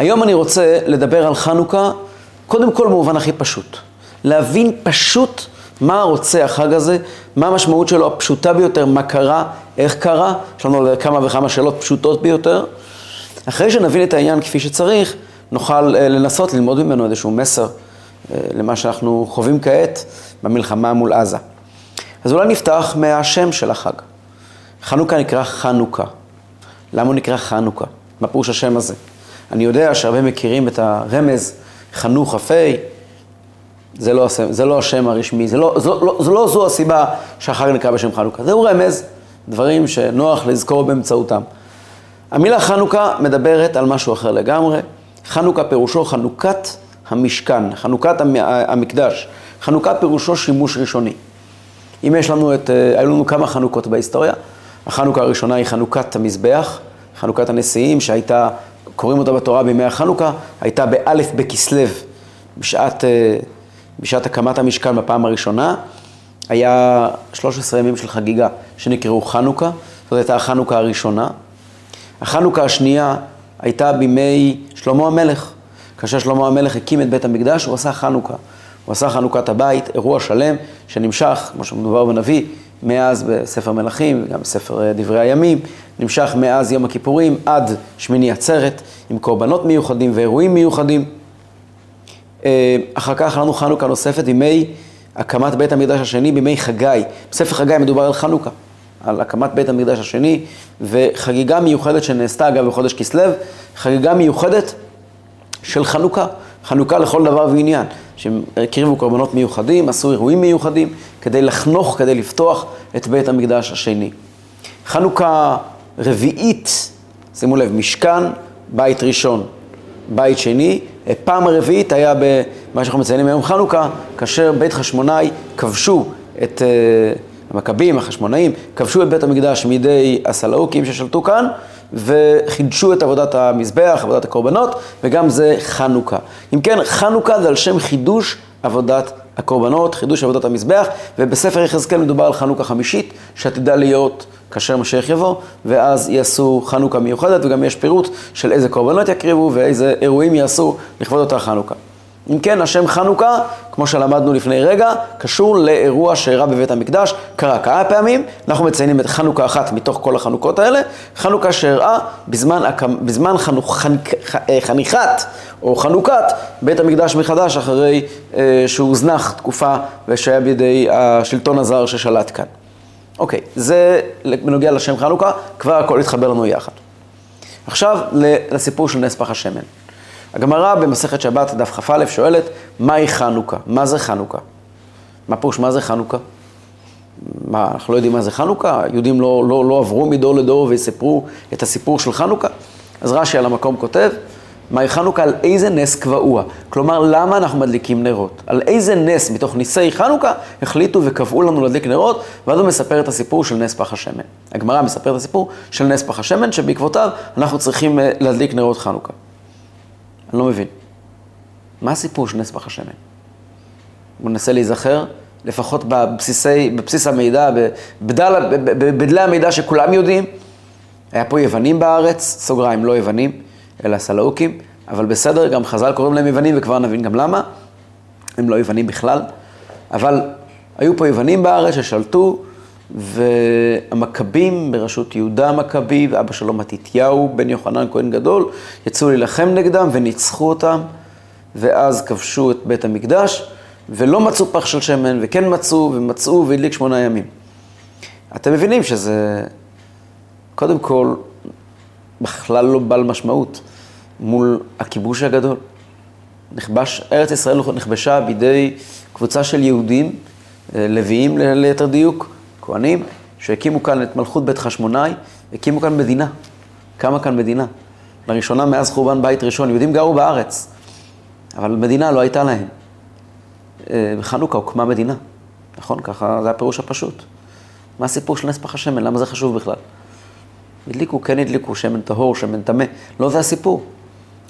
היום אני רוצה לדבר על חנוכה, קודם כל במובן הכי פשוט. להבין פשוט מה רוצה החג הזה, מה המשמעות שלו הפשוטה ביותר, מה קרה, איך קרה, יש לנו כמה וכמה שאלות פשוטות ביותר. אחרי שנבין את העניין כפי שצריך, נוכל אה, לנסות ללמוד ממנו איזשהו מסר אה, למה שאנחנו חווים כעת במלחמה מול עזה. אז אולי נפתח מהשם של החג. חנוכה נקרא חנוכה. למה הוא נקרא חנוכה? מה פירוש השם הזה? אני יודע שהרבה מכירים את הרמז חנוך אפי, זה לא, זה לא השם הרשמי, זה לא, זו, לא, זו לא זו הסיבה שהחג נקרא בשם חנוכה. זהו רמז, דברים שנוח לזכור באמצעותם. המילה חנוכה מדברת על משהו אחר לגמרי. חנוכה פירושו חנוכת המשכן, חנוכת המקדש. חנוכה פירושו שימוש ראשוני. אם יש לנו את, אה, היו לנו כמה חנוכות בהיסטוריה. החנוכה הראשונה היא חנוכת המזבח, חנוכת הנשיאים, שהייתה, קוראים אותה בתורה בימי החנוכה, הייתה באלף בכסלו, בשעת, אה, בשעת הקמת המשכן בפעם הראשונה. היה 13 ימים של חגיגה שנקראו חנוכה, זאת הייתה החנוכה הראשונה. החנוכה השנייה הייתה בימי שלמה המלך. כאשר שלמה המלך הקים את בית המקדש, הוא עשה חנוכה. הוא עשה חנוכת הבית, אירוע שלם שנמשך, כמו שמדובר בנביא, מאז בספר מלכים, גם בספר אה, דברי הימים, נמשך מאז יום הכיפורים עד שמיני עצרת, עם קורבנות מיוחדים ואירועים מיוחדים. אה, אחר כך לנו חנוכה נוספת בימי הקמת בית המקדש השני, בימי חגי. בספר חגי מדובר על חנוכה, על הקמת בית המקדש השני, וחגיגה מיוחדת שנעשתה אגב בחודש כסלו, חגיגה מיוחדת של חנוכה, חנוכה לכל דבר ועניין. שהם הקריבו קורבנות מיוחדים, עשו אירועים מיוחדים, כדי לחנוך, כדי לפתוח את בית המקדש השני. חנוכה רביעית, שימו לב, משכן, בית ראשון, בית שני. פעם הרביעית היה במה שאנחנו מציינים היום חנוכה, כאשר בית חשמונאי כבשו את... המכבים, החשמונאים, כבשו את בית המקדש מידי הסלאוקים ששלטו כאן, וחידשו את עבודת המזבח, עבודת הקורבנות, וגם זה חנוכה. אם כן, חנוכה זה על שם חידוש עבודת הקורבנות, חידוש עבודת המזבח, ובספר יחזקאל מדובר על חנוכה חמישית, שעתידה להיות כאשר משיח יבוא, ואז יעשו חנוכה מיוחדת, וגם יש פירוט של איזה קורבנות יקריבו ואיזה אירועים יעשו לכבוד אותה חנוכה. אם כן, השם חנוכה, כמו שלמדנו לפני רגע, קשור לאירוע שאירע בבית המקדש, קרה כמה פעמים, אנחנו מציינים את חנוכה אחת מתוך כל החנוכות האלה, חנוכה שאירעה בזמן, בזמן חנוכ, חנק, אה, חניכת או חנוכת בית המקדש מחדש, אחרי אה, שהוזנח תקופה ושהיה בידי השלטון הזר ששלט כאן. אוקיי, זה בנוגע לשם חנוכה, כבר הכל התחבר לנו יחד. עכשיו לסיפור של נס פח השמן. הגמרא במסכת שבת, דף כ"א, שואלת, מהי חנוכה? מה זה חנוכה? מה פירוש מה זה חנוכה? מה, אנחנו לא יודעים מה זה חנוכה? יהודים לא, לא, לא עברו מדור לדור ויספרו את הסיפור של חנוכה? אז רש"י על המקום כותב, מהי חנוכה? על איזה נס קבעוה? כלומר, למה אנחנו מדליקים נרות? על איזה נס מתוך ניסי חנוכה החליטו וקבעו לנו להדליק נרות? ואז הוא מספר את הסיפור של נס פח השמן. הגמרא מספר את הסיפור של נס פח השמן, שבעקבותיו אנחנו צריכים אה, להדליק נרות חנוכה. אני לא מבין. מה הסיפור של נס פח השמן? בוא ננסה להיזכר, לפחות בבסיסי, בבסיס המידע, בבדל, בבדלי המידע שכולם יודעים. היה פה יוונים בארץ, סוגריים, לא יוונים, אלא סלאוקים, אבל בסדר, גם חז"ל קוראים להם יוונים וכבר נבין גם למה. הם לא יוונים בכלל, אבל היו פה יוונים בארץ ששלטו, והמכבים בראשות יהודה המכבי ואבא שלו מתתיהו, בן יוחנן כהן גדול, יצאו להילחם נגדם וניצחו אותם, ואז כבשו את בית המקדש, ולא מצאו פח של שמן, וכן מצאו, ומצאו והדליק שמונה ימים. אתם מבינים שזה, קודם כל, בכלל לא בעל משמעות מול הכיבוש הגדול. נכבש, ארץ ישראל נכבשה בידי קבוצה של יהודים, אה, לוויים ליתר דיוק, כהנים, שהקימו כאן את מלכות בית חשמונאי, הקימו כאן מדינה. קמה כאן מדינה. לראשונה מאז חורבן בית ראשון, יהודים גרו בארץ, אבל מדינה לא הייתה להם. אה, בחנוכה הוקמה מדינה, נכון? ככה זה הפירוש הפשוט. מה הסיפור של נס פח השמן? למה זה חשוב בכלל? הדליקו, כן הדליקו, שמן טהור, שמן טמא. לא זה הסיפור.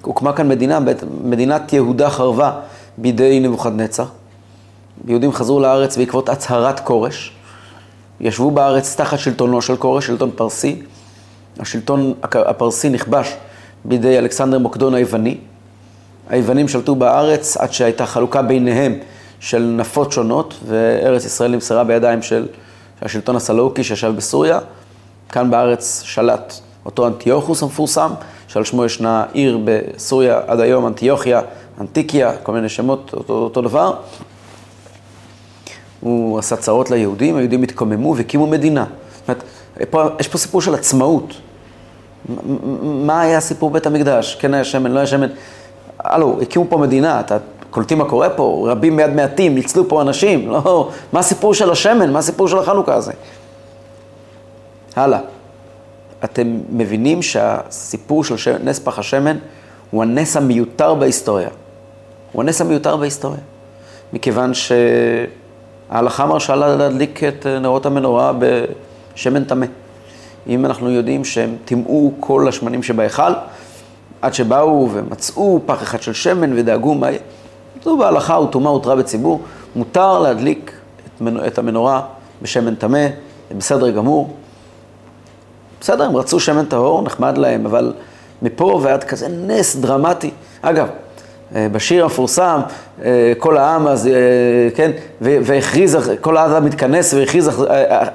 הוקמה כאן מדינה, מדינת יהודה חרבה בידי נבוכדנצר. יהודים חזרו לארץ בעקבות הצהרת כורש. ישבו בארץ תחת שלטונו של כורש, שלטון פרסי. השלטון הפרסי נכבש בידי אלכסנדר מוקדון היווני. היוונים שלטו בארץ עד שהייתה חלוקה ביניהם של נפות שונות, וארץ ישראל נמסרה בידיים של השלטון הסלוקי שישב בסוריה. כאן בארץ שלט אותו אנטיוכוס המפורסם, שעל שמו ישנה עיר בסוריה עד היום, אנטיוכיה, אנטיקיה, כל מיני שמות, אותו, אותו דבר. הוא עשה צרות ליהודים, היהודים התקוממו והקימו מדינה. זאת אומרת, פה, יש פה סיפור של עצמאות. מה היה סיפור בית המקדש? כן היה שמן, לא היה שמן? הלו, הקימו פה מדינה, אתה קולטים מה קורה פה? רבים מיד מעטים, ניצלו פה אנשים, לא, מה הסיפור של השמן? מה הסיפור של החנוכה הזה? הלאה. אתם מבינים שהסיפור של שמן, נס פח השמן הוא הנס המיותר בהיסטוריה. הוא הנס המיותר בהיסטוריה. מכיוון שההלכה מרשה להדליק את נרות המנורה בשמן טמא. אם אנחנו יודעים שהם טימאו כל השמנים שבהיכל, עד שבאו ומצאו פח אחד של שמן ודאגו מה... זו בהלכה וטומאה הותרה בציבור, מותר להדליק את המנורה בשמן טמא, בסדר גמור. בסדר, הם רצו שמן טהור, נחמד להם, אבל מפה ועד כזה נס דרמטי. אגב, אה, בשיר המפורסם, אה, כל העם אז, אה, כן, והכריז, כל העם מתכנס והכריז,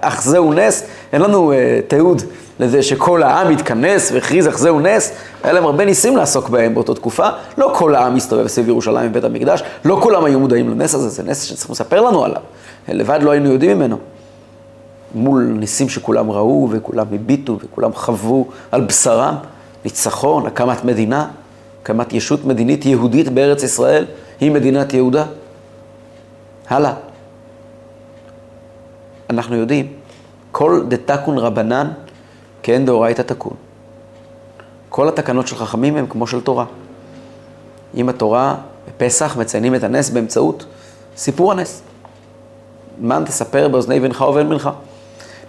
אך זהו נס, אין לנו תיעוד לזה שכל העם התכנס והכריז אך זהו נס, היה להם הרבה ניסים לעסוק בהם באותה תקופה, לא כל העם הסתובב סביב ירושלים ובית המקדש, לא כולם היו מודעים לנס הזה, זה נס שצריכים לספר לנו עליו, לבד לא היינו יודעים ממנו. מול ניסים שכולם ראו וכולם הביטו וכולם חוו על בשרם, ניצחון, הקמת מדינה, הקמת ישות מדינית יהודית בארץ ישראל, היא מדינת יהודה. הלאה. אנחנו יודעים, כל דתקון רבנן, כן דאורייתא תקון. כל התקנות של חכמים הן כמו של תורה. אם התורה בפסח מציינים את הנס באמצעות סיפור הנס. מן תספר באוזני בנך ובן בנך.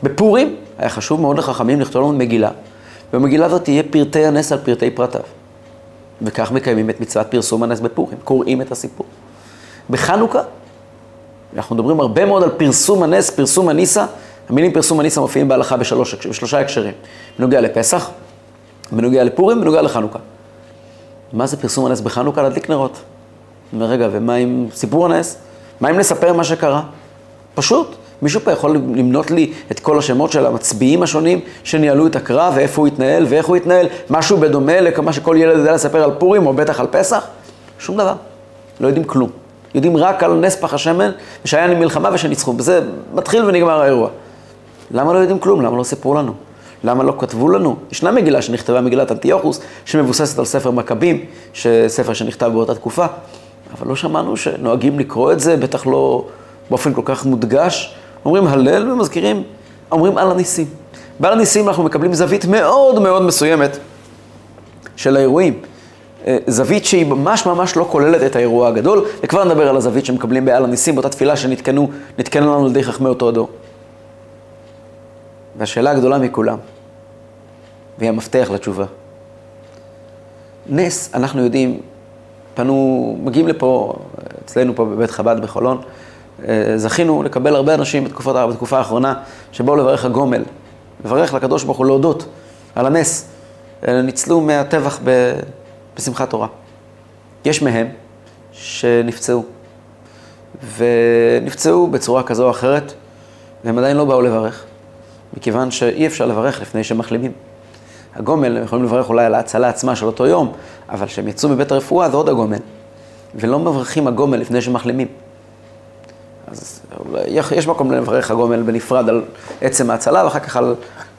בפורים היה חשוב מאוד לחכמים לכתוב לנו מגילה, ובמגילה הזאת תהיה פרטי הנס על פרטי פרטיו. וכך מקיימים את מצוות פרסום הנס בפורים, קוראים את הסיפור. בחנוכה, אנחנו מדברים הרבה מאוד על פרסום הנס, פרסום הניסה. המילים פרסום הניסה מופיעים בהלכה בשלוש, בשלושה הקשרים. בנוגע לפסח, בנוגע לפורים, בנוגע לחנוכה. מה זה פרסום הנס בחנוכה? להדליק נרות. רגע, ומה עם סיפור הנס? מה אם נספר מה שקרה? פשוט. מישהו פה יכול למנות לי את כל השמות של המצביעים השונים שניהלו את הקרב ואיפה הוא התנהל ואיך הוא התנהל? משהו בדומה לכמה שכל ילד יודע לספר על פורים או בטח על פסח? שום דבר. לא יודעים כלום. יודעים רק על נס פח השמן ושהיה מלחמה ושניצחו. בזה מתחיל ונגמר האירוע. למה לא יודעים כלום? למה לא סיפרו לנו? למה לא כתבו לנו? ישנה מגילה שנכתבה, מגילת אנטיוכוס, שמבוססת על ספר מכבים, ספר שנכתב באותה תקופה, אבל לא שמענו שנוהגים לקרוא את זה, בטח לא באופן כל כך מודגש, אומרים הלל ומזכירים, אומרים על הניסים. בעל הניסים אנחנו מקבלים זווית מאוד מאוד מסוימת של האירועים. אה, זווית שהיא ממש ממש לא כוללת את האירוע הגדול, וכבר נדבר על הזווית שמקבלים בעל הניסים באותה תפילה שנתקנו, נתקנו לנו על ידי חכמי אותו הדור. והשאלה הגדולה מכולם, והיא המפתח לתשובה. נס, אנחנו יודעים, פנו, מגיעים לפה, אצלנו פה בבית חב"ד בחולון, זכינו לקבל הרבה אנשים בתקופה, בתקופה האחרונה שבאו לברך הגומל, לברך לקדוש ברוך הוא להודות על הנס. אה, ניצלו מהטבח ב, בשמחת תורה. יש מהם שנפצעו, ונפצעו בצורה כזו או אחרת, והם עדיין לא באו לברך, מכיוון שאי אפשר לברך לפני שמחלימים. הגומל, הם יכולים לברך אולי על ההצלה עצמה של אותו יום, אבל כשהם יצאו מבית הרפואה זה עוד הגומל. ולא מברכים הגומל לפני שמחלימים. אז יש מקום לברך הגומל בנפרד על עצם ההצלה, ואחר כך על,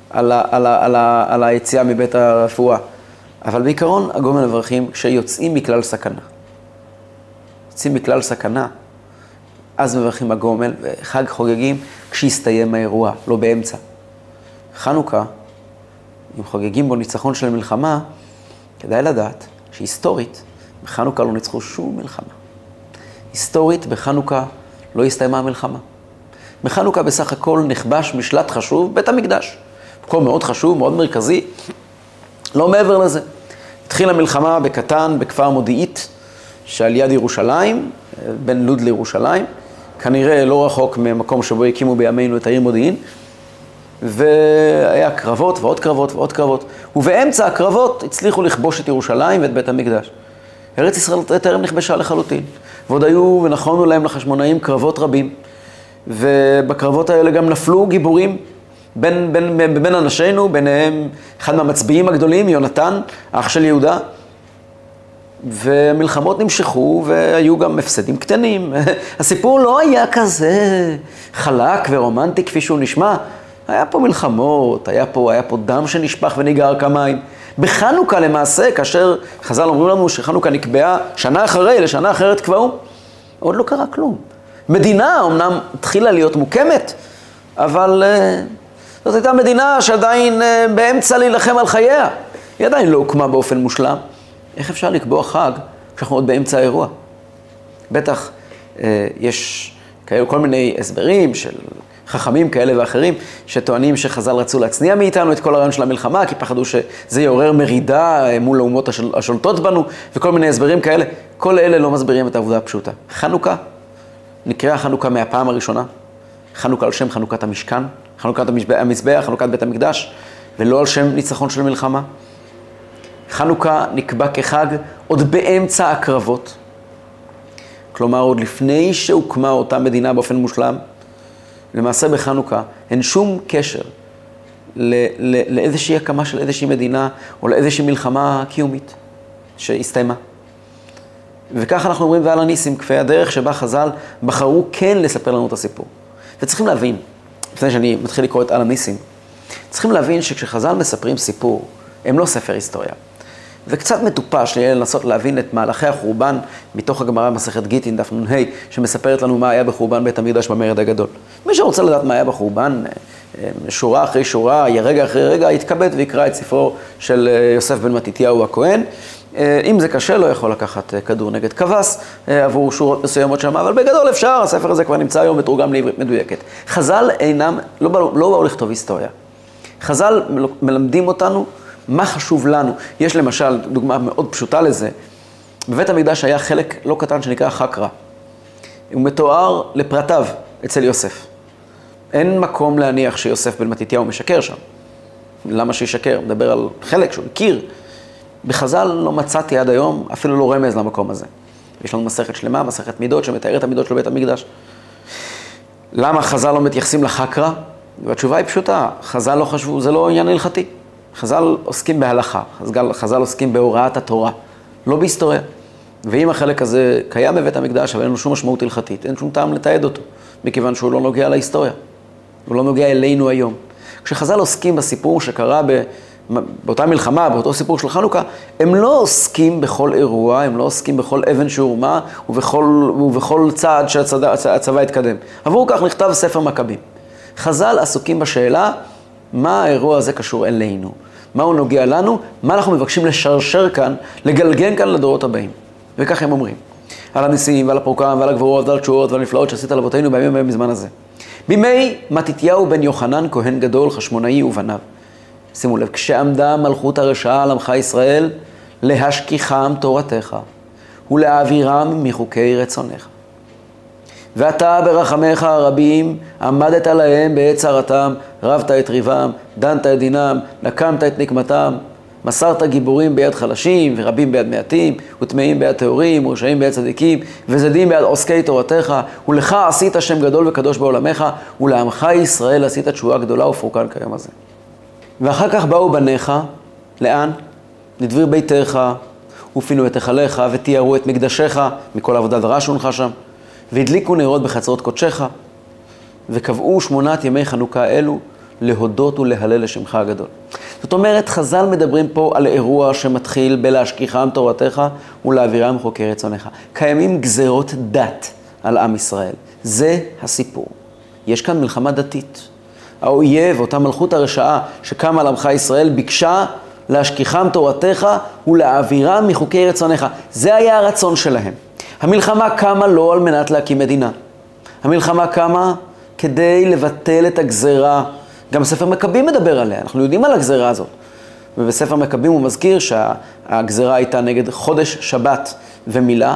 על, על, על, על, על היציאה מבית הרפואה. אבל בעיקרון, הגומל מברכים כשיוצאים מכלל סכנה. יוצאים מכלל סכנה, אז מברכים הגומל, וחג חוגגים כשיסתיים האירוע, לא באמצע. חנוכה, אם חוגגים בו ניצחון של מלחמה, כדאי לדעת שהיסטורית, בחנוכה לא ניצחו שום מלחמה. היסטורית, בחנוכה לא הסתיימה המלחמה. בחנוכה בסך הכל נכבש משלט חשוב, בית המקדש. מקום מאוד חשוב, מאוד מרכזי, לא מעבר לזה. התחילה מלחמה בקטן, בכפר מודיעית, שעל יד ירושלים, בין לוד לירושלים, כנראה לא רחוק ממקום שבו הקימו בימינו את העיר מודיעין, והיה קרבות ועוד קרבות ועוד קרבות, ובאמצע הקרבות הצליחו לכבוש את ירושלים ואת בית המקדש. ארץ ישראל טרם נכבשה לחלוטין, ועוד היו ונכונו להם לחשמונאים קרבות רבים, ובקרבות האלה גם נפלו גיבורים בין, בין, בין, בין אנשינו, ביניהם אחד מהמצביעים הגדולים, יונתן, אח של יהודה, ומלחמות נמשכו והיו גם הפסדים קטנים. הסיפור לא היה כזה חלק ורומנטי כפי שהוא נשמע. היה פה מלחמות, היה פה, היה פה דם שנשפך וניגר כמים. בחנוכה למעשה, כאשר חז"ל אומרים לנו שחנוכה נקבעה שנה אחרי, לשנה אחרת קבעו, עוד לא קרה כלום. מדינה אמנם התחילה להיות מוקמת, אבל uh, זאת הייתה מדינה שעדיין uh, באמצע להילחם על חייה. היא עדיין לא הוקמה באופן מושלם. איך אפשר לקבוע חג כשאנחנו עוד באמצע האירוע? בטח uh, יש כאלו כל מיני הסברים של חכמים כאלה ואחרים, שטוענים שחז"ל רצו להצניע מאיתנו את כל הרעיון של המלחמה, כי פחדו שזה יעורר מרידה מול האומות השול, השולטות בנו, וכל מיני הסברים כאלה. כל אלה לא מסבירים את העובדה הפשוטה. חנוכה, נקראה חנוכה מהפעם הראשונה, חנוכה על שם חנוכת המשכן, חנוכת המזבח, חנוכת בית המקדש, ולא על שם ניצחון של מלחמה. חנוכה נקבע כחג עוד באמצע הקרבות. כלומר, עוד לפני שהוקמה אותה מדינה באופן מושלם, למעשה בחנוכה אין שום קשר לאיזושהי הקמה של איזושהי מדינה או לאיזושהי מלחמה קיומית שהסתיימה. וכך אנחנו אומרים ועל הניסים, כפי הדרך שבה חז"ל בחרו כן לספר לנו את הסיפור. וצריכים להבין, לפני שאני מתחיל לקרוא את על הניסים, צריכים להבין שכשחז"ל מספרים סיפור, הם לא ספר היסטוריה. וקצת מטופש יהיה לנסות להבין את מהלכי החורבן מתוך הגמרא במסכת גיטין, דף נ"ה, שמספרת לנו מה היה בחורבן בית המקדש במרד הגדול. מי שרוצה לדעת מה היה בחורבן, אה, אה, שורה אחרי שורה, רגע אחרי רגע, יתכבד ויקרא את ספרו של אה, יוסף בן מתתיהו הכהן. אם זה קשה, לא יכול לקחת כדור נגד קבס עבור שורות מסוימות שם, אבל בגדול אפשר, הספר הזה כבר נמצא היום מתורגם לעברית מדויקת. חז"ל אינם, לא באו, לא באו לכתוב היסטוריה. חז"ל מלמדים אותנו מה חשוב לנו. יש למשל דוגמה מאוד פשוטה לזה. בבית המקדש היה חלק לא קטן שנקרא חקרא. הוא מתואר לפרטיו אצל יוסף. אין מקום להניח שיוסף בן מתתיהו משקר שם. למה שישקר? מדבר על חלק שהוא הכיר. בחז"ל לא מצאתי עד היום אפילו לא רמז למקום הזה. יש לנו מסכת שלמה, מסכת מידות, שמתארת את המידות של בית המקדש. למה חז"ל לא מתייחסים לחקרא? והתשובה היא פשוטה, חז"ל לא חשבו, זה לא עניין הלכתי. חז"ל עוסקים בהלכה, חז"ל, חז"ל עוסקים בהוראת התורה, לא בהיסטוריה. ואם החלק הזה קיים בבית המקדש, אבל אין לו שום משמעות הלכתית, אין שום טעם לתעד אותו, מכיוון שהוא לא נוגע להיסטוריה. הוא לא נוגע אלינו היום. כשחז"ל עוסקים בסיפור שקרה ב... באותה מלחמה, באותו סיפור של חנוכה, הם לא עוסקים בכל אירוע, הם לא עוסקים בכל אבן שהורמה ובכל, ובכל צעד שהצבא התקדם. עבור כך נכתב ספר מכבים. חז"ל עסוקים בשאלה, מה האירוע הזה קשור אלינו? מה הוא נוגע לנו, מה אנחנו מבקשים לשרשר כאן, לגלגן כאן לדורות הבאים. וכך הם אומרים. על הניסים ועל הפורקם ועל הגבורות ועל התשועות ועל הנפלאות שעשית על אבותינו בימים ההם בזמן הזה. בימי מתתיהו בן יוחנן, כהן גדול, חשמונאי ובניו. שימו לב, כשעמדה מלכות הרשעה על עמך ישראל, להשכיחם תורתך ולהעבירם מחוקי רצונך. ואתה ברחמיך הרבים עמדת להם בעת צרתם, רבת את ריבם, דנת את דינם, נקמת את נקמתם, מסרת גיבורים ביד חלשים, ורבים ביד מעטים, וטמאים ביד טהורים, ורשעים ביד צדיקים, וזדים ביד עוסקי תורתך, ולך עשית שם גדול וקדוש בעולמך, ולעמך ישראל עשית תשועה גדולה ופורקן כיום הזה. ואחר כך באו בניך, לאן? לדביר ביתך, ופינו את היכליך, ותיארו את מקדשך, מכל עבודה זרה שהונחה שם. והדליקו נרות בחצרות קודשך, וקבעו שמונת ימי חנוכה אלו להודות ולהלל לשמך הגדול. זאת אומרת, חז"ל מדברים פה על אירוע שמתחיל בלהשכיחם תורתך ולהעבירם חוקי רצונך. קיימים גזרות דת על עם ישראל. זה הסיפור. יש כאן מלחמה דתית. האויב, אותה מלכות הרשעה שקמה על עמך ישראל, ביקשה להשכיחם תורתך ולהעבירם מחוקי רצונך. זה היה הרצון שלהם. המלחמה קמה לא על מנת להקים מדינה. המלחמה קמה כדי לבטל את הגזרה. גם ספר מכבים מדבר עליה, אנחנו יודעים על הגזרה הזאת. ובספר מכבים הוא מזכיר שהגזרה הייתה נגד חודש שבת ומילה,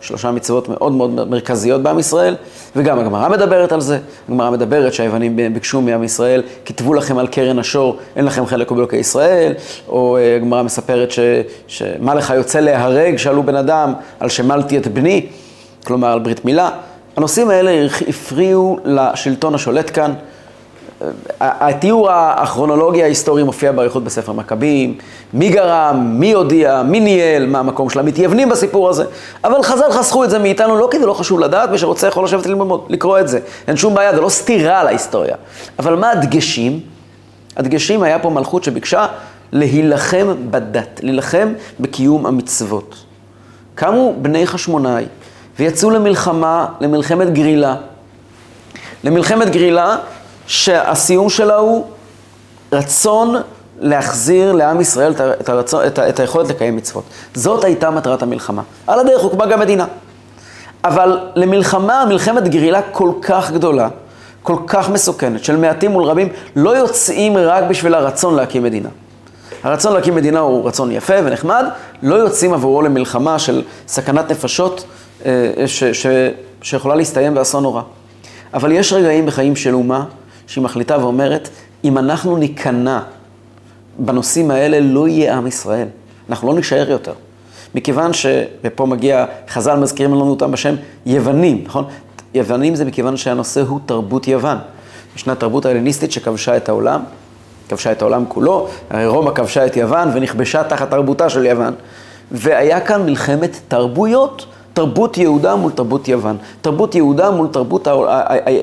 שלושה מצוות מאוד מאוד מרכזיות בעם ישראל, וגם הגמרא מדברת על זה. הגמרא מדברת שהיוונים ביקשו מעם ישראל, כתבו לכם על קרן השור, אין לכם חלק באלוקי ישראל, או אה, הגמרא מספרת ש, שמה לך יוצא להרג, שאלו בן אדם, על שמלתי את בני, כלומר על ברית מילה. הנושאים האלה הפריעו לשלטון השולט כאן. התיאור הכרונולוגי ההיסטורי מופיע באריכות בספר מכבים, מי גרם, מי הודיע, מי ניהל, מה המקום של המתייוונים בסיפור הזה. אבל חז"ל חסכו את זה מאיתנו, לא כי זה לא חשוב לדעת, מי שרוצה יכול לשבת ללמוד, לקרוא את זה. אין שום בעיה, זה לא סתירה להיסטוריה. אבל מה הדגשים? הדגשים היה פה מלכות שביקשה להילחם בדת, להילחם בקיום המצוות. קמו בני חשמונאי ויצאו למלחמה, למלחמת גרילה. למלחמת גרילה שהסיום שלה הוא רצון להחזיר לעם ישראל את, הרצון, את, את היכולת לקיים מצוות. זאת הייתה מטרת המלחמה. על הדרך הוקמה גם מדינה. אבל למלחמה, מלחמת גרילה כל כך גדולה, כל כך מסוכנת, של מעטים מול רבים, לא יוצאים רק בשביל הרצון להקים מדינה. הרצון להקים מדינה הוא רצון יפה ונחמד, לא יוצאים עבורו למלחמה של סכנת נפשות ש, ש, שיכולה להסתיים באסון נורא. אבל יש רגעים בחיים של אומה שהיא מחליטה ואומרת, אם אנחנו ניכנע בנושאים האלה, לא יהיה עם ישראל. אנחנו לא נישאר יותר. מכיוון ש... ופה מגיע, חז"ל מזכירים לנו אותם בשם יוונים, נכון? יוונים זה מכיוון שהנושא הוא תרבות יוון. ישנה תרבות ההלניסטית שכבשה את העולם, כבשה את העולם כולו, הרי רומא כבשה את יוון ונכבשה תחת תרבותה של יוון. והיה כאן מלחמת תרבויות. תרבות יהודה מול תרבות יוון. תרבות יהודה מול תרבות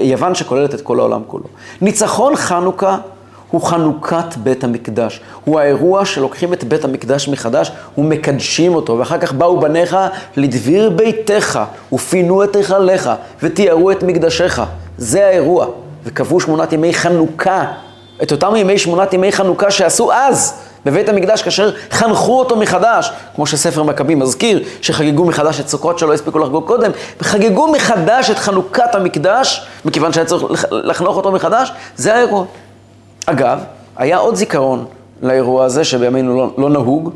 יוון שכוללת את כל העולם כולו. ניצחון חנוכה הוא חנוכת בית המקדש. הוא האירוע שלוקחים את בית המקדש מחדש ומקדשים אותו, ואחר כך באו בניך לדביר ביתך, ופינו את היכליך, ותיארו את מקדשיך. זה האירוע. וקבעו שמונת ימי חנוכה, את אותם ימי שמונת ימי חנוכה שעשו אז. בבית המקדש כאשר חנכו אותו מחדש, כמו שספר מכבים מזכיר, שחגגו מחדש את סוכות שלא הספיקו לחגוג קודם, וחגגו מחדש את חנוכת המקדש, מכיוון שהיה צריך לחנוך אותו מחדש, זה האירוע. אגב, היה עוד זיכרון לאירוע הזה שבימינו לא, לא נהוג.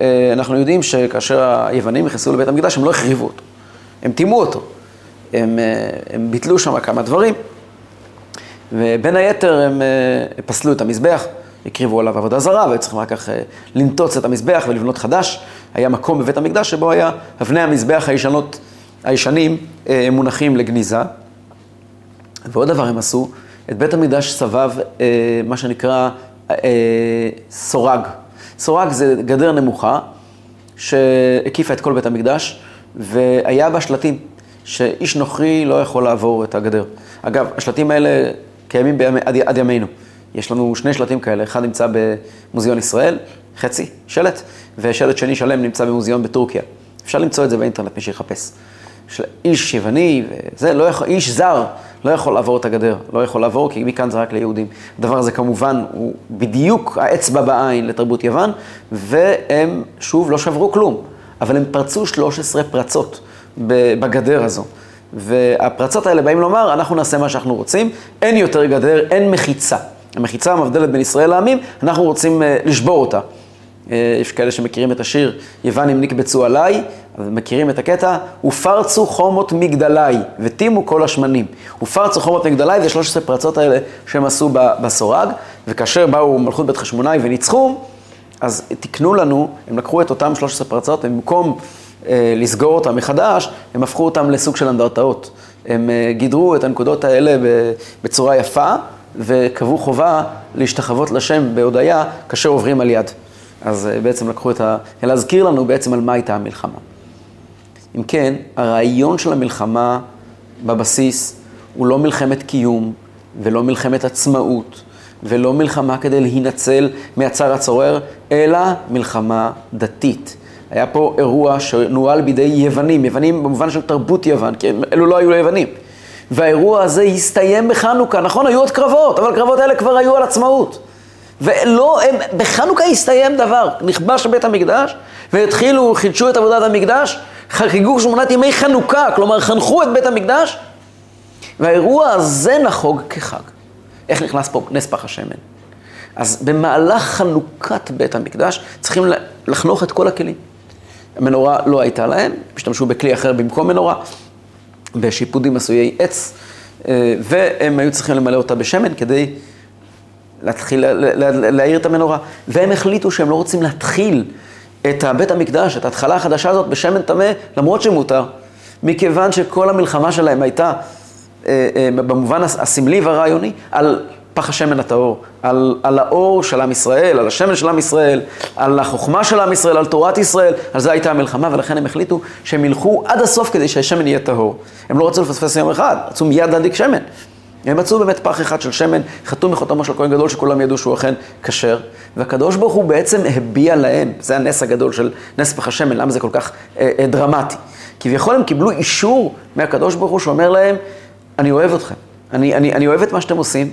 אה, אנחנו יודעים שכאשר היוונים נכנסו לבית המקדש, הם לא החריבו אותו, הם טימאו אותו. הם, אה, הם ביטלו שם כמה דברים, ובין היתר הם אה, פסלו את המזבח. הקריבו עליו עבודה זרה, והיו צריכים רק כך אה, לנטוץ את המזבח ולבנות חדש. היה מקום בבית המקדש שבו היה אבני המזבח הישנות, הישנים אה, מונחים לגניזה. ועוד דבר הם עשו, את בית המקדש סבב אה, מה שנקרא סורג. סורג זה גדר נמוכה שהקיפה את כל בית המקדש, והיה בה שלטים שאיש נוכרי לא יכול לעבור את הגדר. אגב, השלטים האלה קיימים בימי, עד, עד ימינו. יש לנו שני שלטים כאלה, אחד נמצא במוזיאון ישראל, חצי, שלט, ושלט שני שלם נמצא במוזיאון בטורקיה. אפשר למצוא את זה באינטרנט, מי שיחפש. איש יווני, וזה, לא יכול, איש זר לא יכול לעבור את הגדר, לא יכול לעבור, כי מכאן זה רק ליהודים. הדבר הזה כמובן הוא בדיוק האצבע בעין לתרבות יוון, והם שוב לא שברו כלום, אבל הם פרצו 13 פרצות בגדר הזו. והפרצות האלה באים לומר, אנחנו נעשה מה שאנחנו רוצים, אין יותר גדר, אין מחיצה. המחיצה המבדלת בין ישראל לעמים, אנחנו רוצים uh, לשבור אותה. Uh, יש כאלה שמכירים את השיר, נקבצו עליי, אז מכירים את הקטע, ופרצו חומות מגדלי, וטימו כל השמנים. ופרצו חומות מגדלי, זה 13 פרצות האלה שהם עשו בסורג, וכאשר באו מלכות בית חשמונאי וניצחו, אז תיקנו לנו, הם לקחו את אותם 13 פרצות, במקום uh, לסגור אותם מחדש, הם הפכו אותם לסוג של אנדרטאות. הם uh, גידרו את הנקודות האלה בצורה יפה. וקבעו חובה להשתחוות לשם בהודיה כאשר עוברים על יד. אז אה, בעצם לקחו את ה... להזכיר לנו בעצם על מה הייתה המלחמה. אם כן, הרעיון של המלחמה בבסיס הוא לא מלחמת קיום ולא מלחמת עצמאות ולא מלחמה כדי להינצל מהצר הצורר, אלא מלחמה דתית. היה פה אירוע שנוהל בידי יוונים, יוונים במובן של תרבות יוון, כי אלו לא היו ליוונים. והאירוע הזה הסתיים בחנוכה. נכון, היו עוד קרבות, אבל הקרבות האלה כבר היו על עצמאות. ולא, הם, בחנוכה הסתיים דבר, נכבש בית המקדש, והתחילו, חידשו את עבודת המקדש, חגגו שמונת ימי חנוכה, כלומר חנכו את בית המקדש, והאירוע הזה נחוג כחג. איך נכנס פה נס פח השמן? אז במהלך חנוכת בית המקדש צריכים לחנוך את כל הכלים. המנורה לא הייתה להם, השתמשו בכלי אחר במקום מנורה, בשיפודים עשויי עץ, אה, והם היו צריכים למלא אותה בשמן כדי להתחיל להאיר את המנורה. והם החליטו שהם לא רוצים להתחיל את בית המקדש, את ההתחלה החדשה הזאת בשמן טמא, למרות שמותר, מכיוון שכל המלחמה שלהם הייתה אה, אה, במובן הסמלי והרעיוני על פח השמן הטהור, על, על האור של עם ישראל, על השמן של עם ישראל, על החוכמה של עם ישראל, על תורת ישראל, על זה הייתה המלחמה, ולכן הם החליטו שהם ילכו עד הסוף כדי שהשמן יהיה טהור. הם לא רצו לפספס יום אחד, רצו מיד להדליק שמן. הם מצאו באמת פח אחד של שמן, חתום מחותמו של כהן גדול, שכולם ידעו שהוא אכן כשר, והקדוש ברוך הוא בעצם הביע להם, זה הנס הגדול של נס פח השמן, למה זה כל כך אה, אה, דרמטי. כביכול הם קיבלו אישור מהקדוש ברוך הוא שאומר להם, אני אוהב אתכם, אני, אני, אני אוהב את מה שאתם עושים,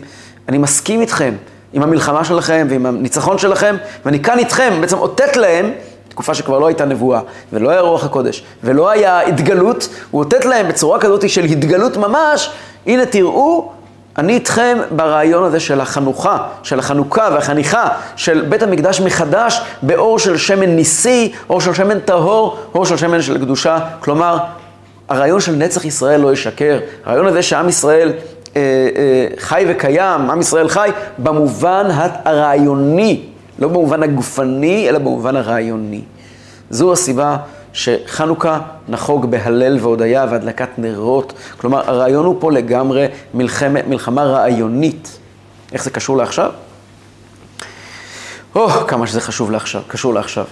אני מסכים איתכם, עם המלחמה שלכם ועם הניצחון שלכם, ואני כאן איתכם, בעצם אותת להם, תקופה שכבר לא הייתה נבואה, ולא היה רוח הקודש, ולא היה התגלות, הוא אותת להם בצורה כזאת של התגלות ממש, הנה תראו, אני איתכם ברעיון הזה של החנוכה, של החנוכה והחניכה של בית המקדש מחדש באור של שמן ניסי, אור של שמן טהור, אור של שמן של קדושה. כלומר, הרעיון של נצח ישראל לא ישקר, הרעיון הזה שעם ישראל חי וקיים, עם ישראל חי, במובן הרעיוני, לא במובן הגופני, אלא במובן הרעיוני. זו הסיבה שחנוכה נחוג בהלל והודיה והדלקת נרות. כלומר, הרעיון הוא פה לגמרי מלחמה, מלחמה רעיונית. איך זה קשור לעכשיו? או, oh, כמה שזה חשוב לעכשיו, קשור לעכשיו.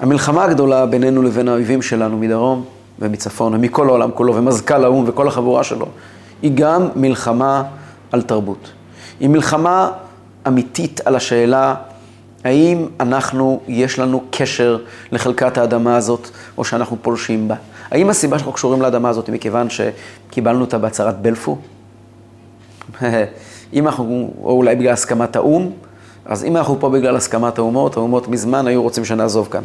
המלחמה הגדולה בינינו לבין האויבים שלנו מדרום ומצפון ומכל העולם כולו ומזכ"ל האו"ם וכל החבורה שלו, היא גם מלחמה על תרבות. היא מלחמה אמיתית על השאלה האם אנחנו, יש לנו קשר לחלקת האדמה הזאת, או שאנחנו פולשים בה? האם הסיבה שאנחנו קשורים לאדמה הזאת היא מכיוון שקיבלנו אותה בהצהרת בלפור? אם אנחנו, או אולי בגלל הסכמת האו"ם, אז אם אנחנו פה בגלל הסכמת האומות, האומות מזמן היו רוצים שנעזוב כאן.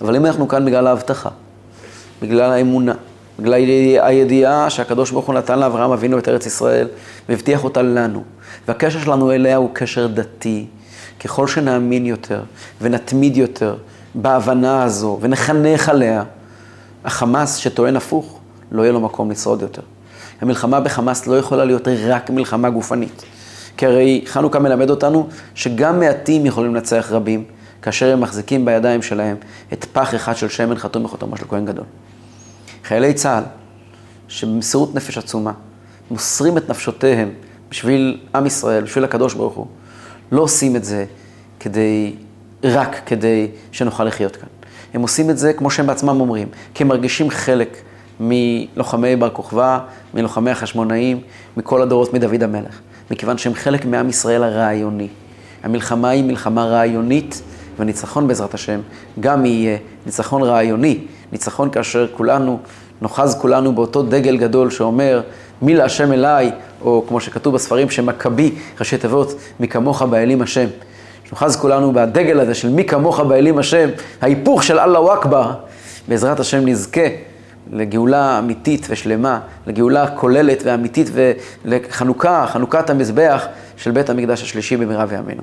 אבל אם אנחנו כאן בגלל ההבטחה, בגלל האמונה, בגלל הידיעה שהקדוש ברוך הוא נתן לאברהם אבינו את ארץ ישראל, והבטיח אותה לנו, והקשר שלנו אליה הוא קשר דתי, ככל שנאמין יותר ונתמיד יותר בהבנה הזו ונחנך עליה, החמאס שטוען הפוך, לא יהיה לו מקום לשרוד יותר. המלחמה בחמאס לא יכולה להיות רק מלחמה גופנית. כי הרי חנוכה מלמד אותנו שגם מעטים יכולים לנצח רבים, כאשר הם מחזיקים בידיים שלהם את פח אחד של שמן חתום בחותמו של כהן גדול. חיילי צה"ל, שבמסירות נפש עצומה, מוסרים את נפשותיהם בשביל עם ישראל, בשביל הקדוש ברוך הוא, לא עושים את זה כדי, רק כדי שנוכל לחיות כאן. הם עושים את זה, כמו שהם בעצמם אומרים, כי הם מרגישים חלק מלוחמי בר כוכבא, מלוחמי החשמונאים, מכל הדורות מדוד המלך. מכיוון שהם חלק מעם ישראל הרעיוני. המלחמה היא מלחמה רעיונית, וניצחון בעזרת השם גם יהיה ניצחון רעיוני, ניצחון כאשר כולנו, נאחז כולנו באותו דגל גדול שאומר, מי להשם אליי, או כמו שכתוב בספרים, שמכבי, ראשי תיבות, מי כמוך באלים השם. נאחז כולנו בדגל הזה של מי כמוך באלים השם, ההיפוך של אללהו אכבר. בעזרת השם נזכה לגאולה אמיתית ושלמה, לגאולה כוללת ואמיתית ולחנוכה, חנוכת המזבח של בית המקדש השלישי במהרה בימינו.